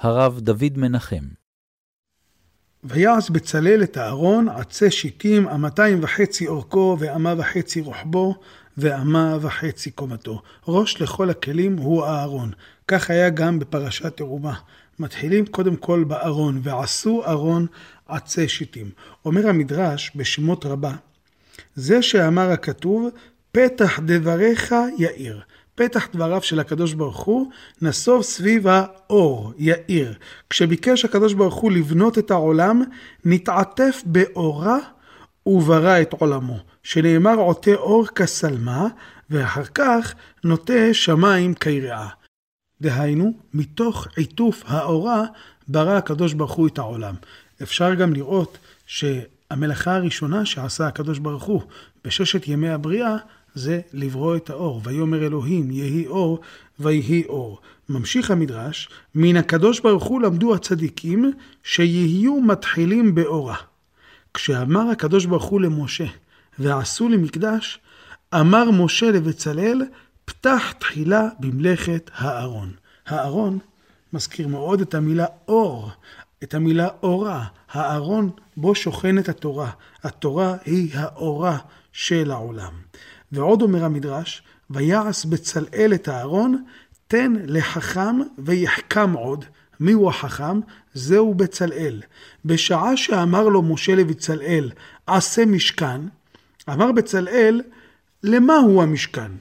הרב דוד מנחם. ויעש בצלאל את הארון עצי שיטים, אמתיים וחצי אורכו, ואמה וחצי רוחבו, ואמה וחצי קומתו. ראש לכל הכלים הוא הארון. כך היה גם בפרשת תרומה. מתחילים קודם כל בארון, ועשו ארון עצי שיטים. אומר המדרש בשמות רבה, זה שאמר הכתוב, פתח דבריך יאיר. פתח דבריו של הקדוש ברוך הוא נסוב סביב האור, יאיר. כשביקש הקדוש ברוך הוא לבנות את העולם, נתעטף באורה וברא את עולמו. שנאמר עוטה אור כסלמה, ואחר כך נוטה שמיים כיראה. דהיינו, מתוך עיטוף האורה ברא הקדוש ברוך הוא את העולם. אפשר גם לראות שהמלאכה הראשונה שעשה הקדוש ברוך הוא בששת ימי הבריאה זה לברוא את האור. ויאמר אלוהים יהי אור ויהי אור. ממשיך המדרש, מן הקדוש ברוך הוא למדו הצדיקים שיהיו מתחילים באורה. כשאמר הקדוש ברוך הוא למשה, ועשו לי מקדש, אמר משה לבצלאל, פתח תחילה במלאכת הארון. הארון מזכיר מאוד את המילה אור, את המילה אורה. הארון בו שוכנת התורה. התורה היא האורה של העולם. ועוד אומר המדרש, ויעש בצלאל את הארון, תן לחכם ויחכם עוד. מיהו החכם? זהו בצלאל. בשעה שאמר לו משה לבצלאל, עשה משכן, אמר בצלאל, למה הוא המשכן?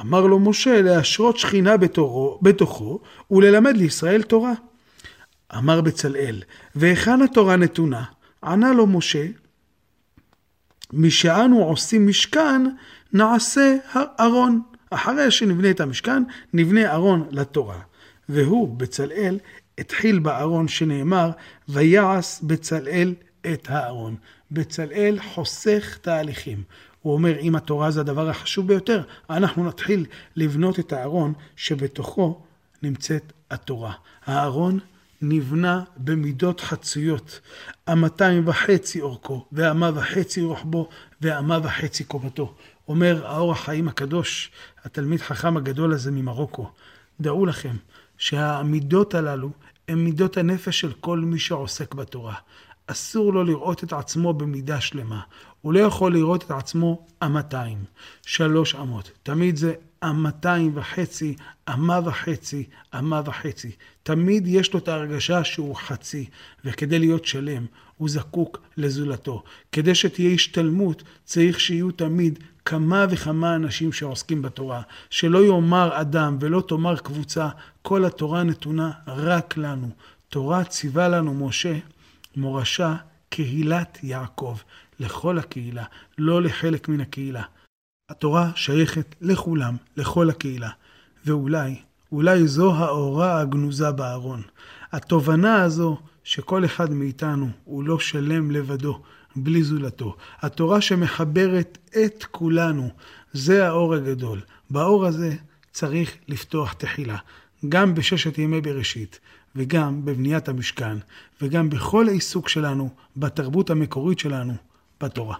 אמר לו משה, להשרות שכינה בתורו, בתוכו וללמד לישראל תורה. אמר בצלאל, והיכן התורה נתונה? ענה לו משה, משאנו עושים משכן, נעשה ארון. אחרי שנבנה את המשכן, נבנה ארון לתורה. והוא, בצלאל, התחיל בארון שנאמר, ויעש בצלאל את הארון. בצלאל חוסך תהליכים. הוא אומר, אם התורה זה הדבר החשוב ביותר, אנחנו נתחיל לבנות את הארון שבתוכו נמצאת התורה. הארון נבנה במידות חצויות, אמתיים וחצי אורכו, ואמה וחצי רוחבו, ואמה וחצי קומתו. אומר האור החיים הקדוש, התלמיד חכם הגדול הזה ממרוקו, דעו לכם שהמידות הללו הן מידות הנפש של כל מי שעוסק בתורה. אסור לו לראות את עצמו במידה שלמה. הוא לא יכול לראות את עצמו אמתיים, שלוש אמות. תמיד זה אמתיים וחצי, אמה וחצי, אמה וחצי. תמיד יש לו את ההרגשה שהוא חצי, וכדי להיות שלם, הוא זקוק לזולתו. כדי שתהיה השתלמות, צריך שיהיו תמיד כמה וכמה אנשים שעוסקים בתורה. שלא יאמר אדם ולא תאמר קבוצה, כל התורה נתונה רק לנו. תורה ציווה לנו משה, מורשה קהילת יעקב, לכל הקהילה, לא לחלק מן הקהילה. התורה שייכת לכולם, לכל הקהילה. ואולי, אולי זו האורה הגנוזה בארון. התובנה הזו שכל אחד מאיתנו הוא לא שלם לבדו, בלי זולתו. התורה שמחברת את כולנו, זה האור הגדול. באור הזה צריך לפתוח תחילה, גם בששת ימי בראשית, וגם בבניית המשכן, וגם בכל עיסוק שלנו, בתרבות המקורית שלנו, בתורה.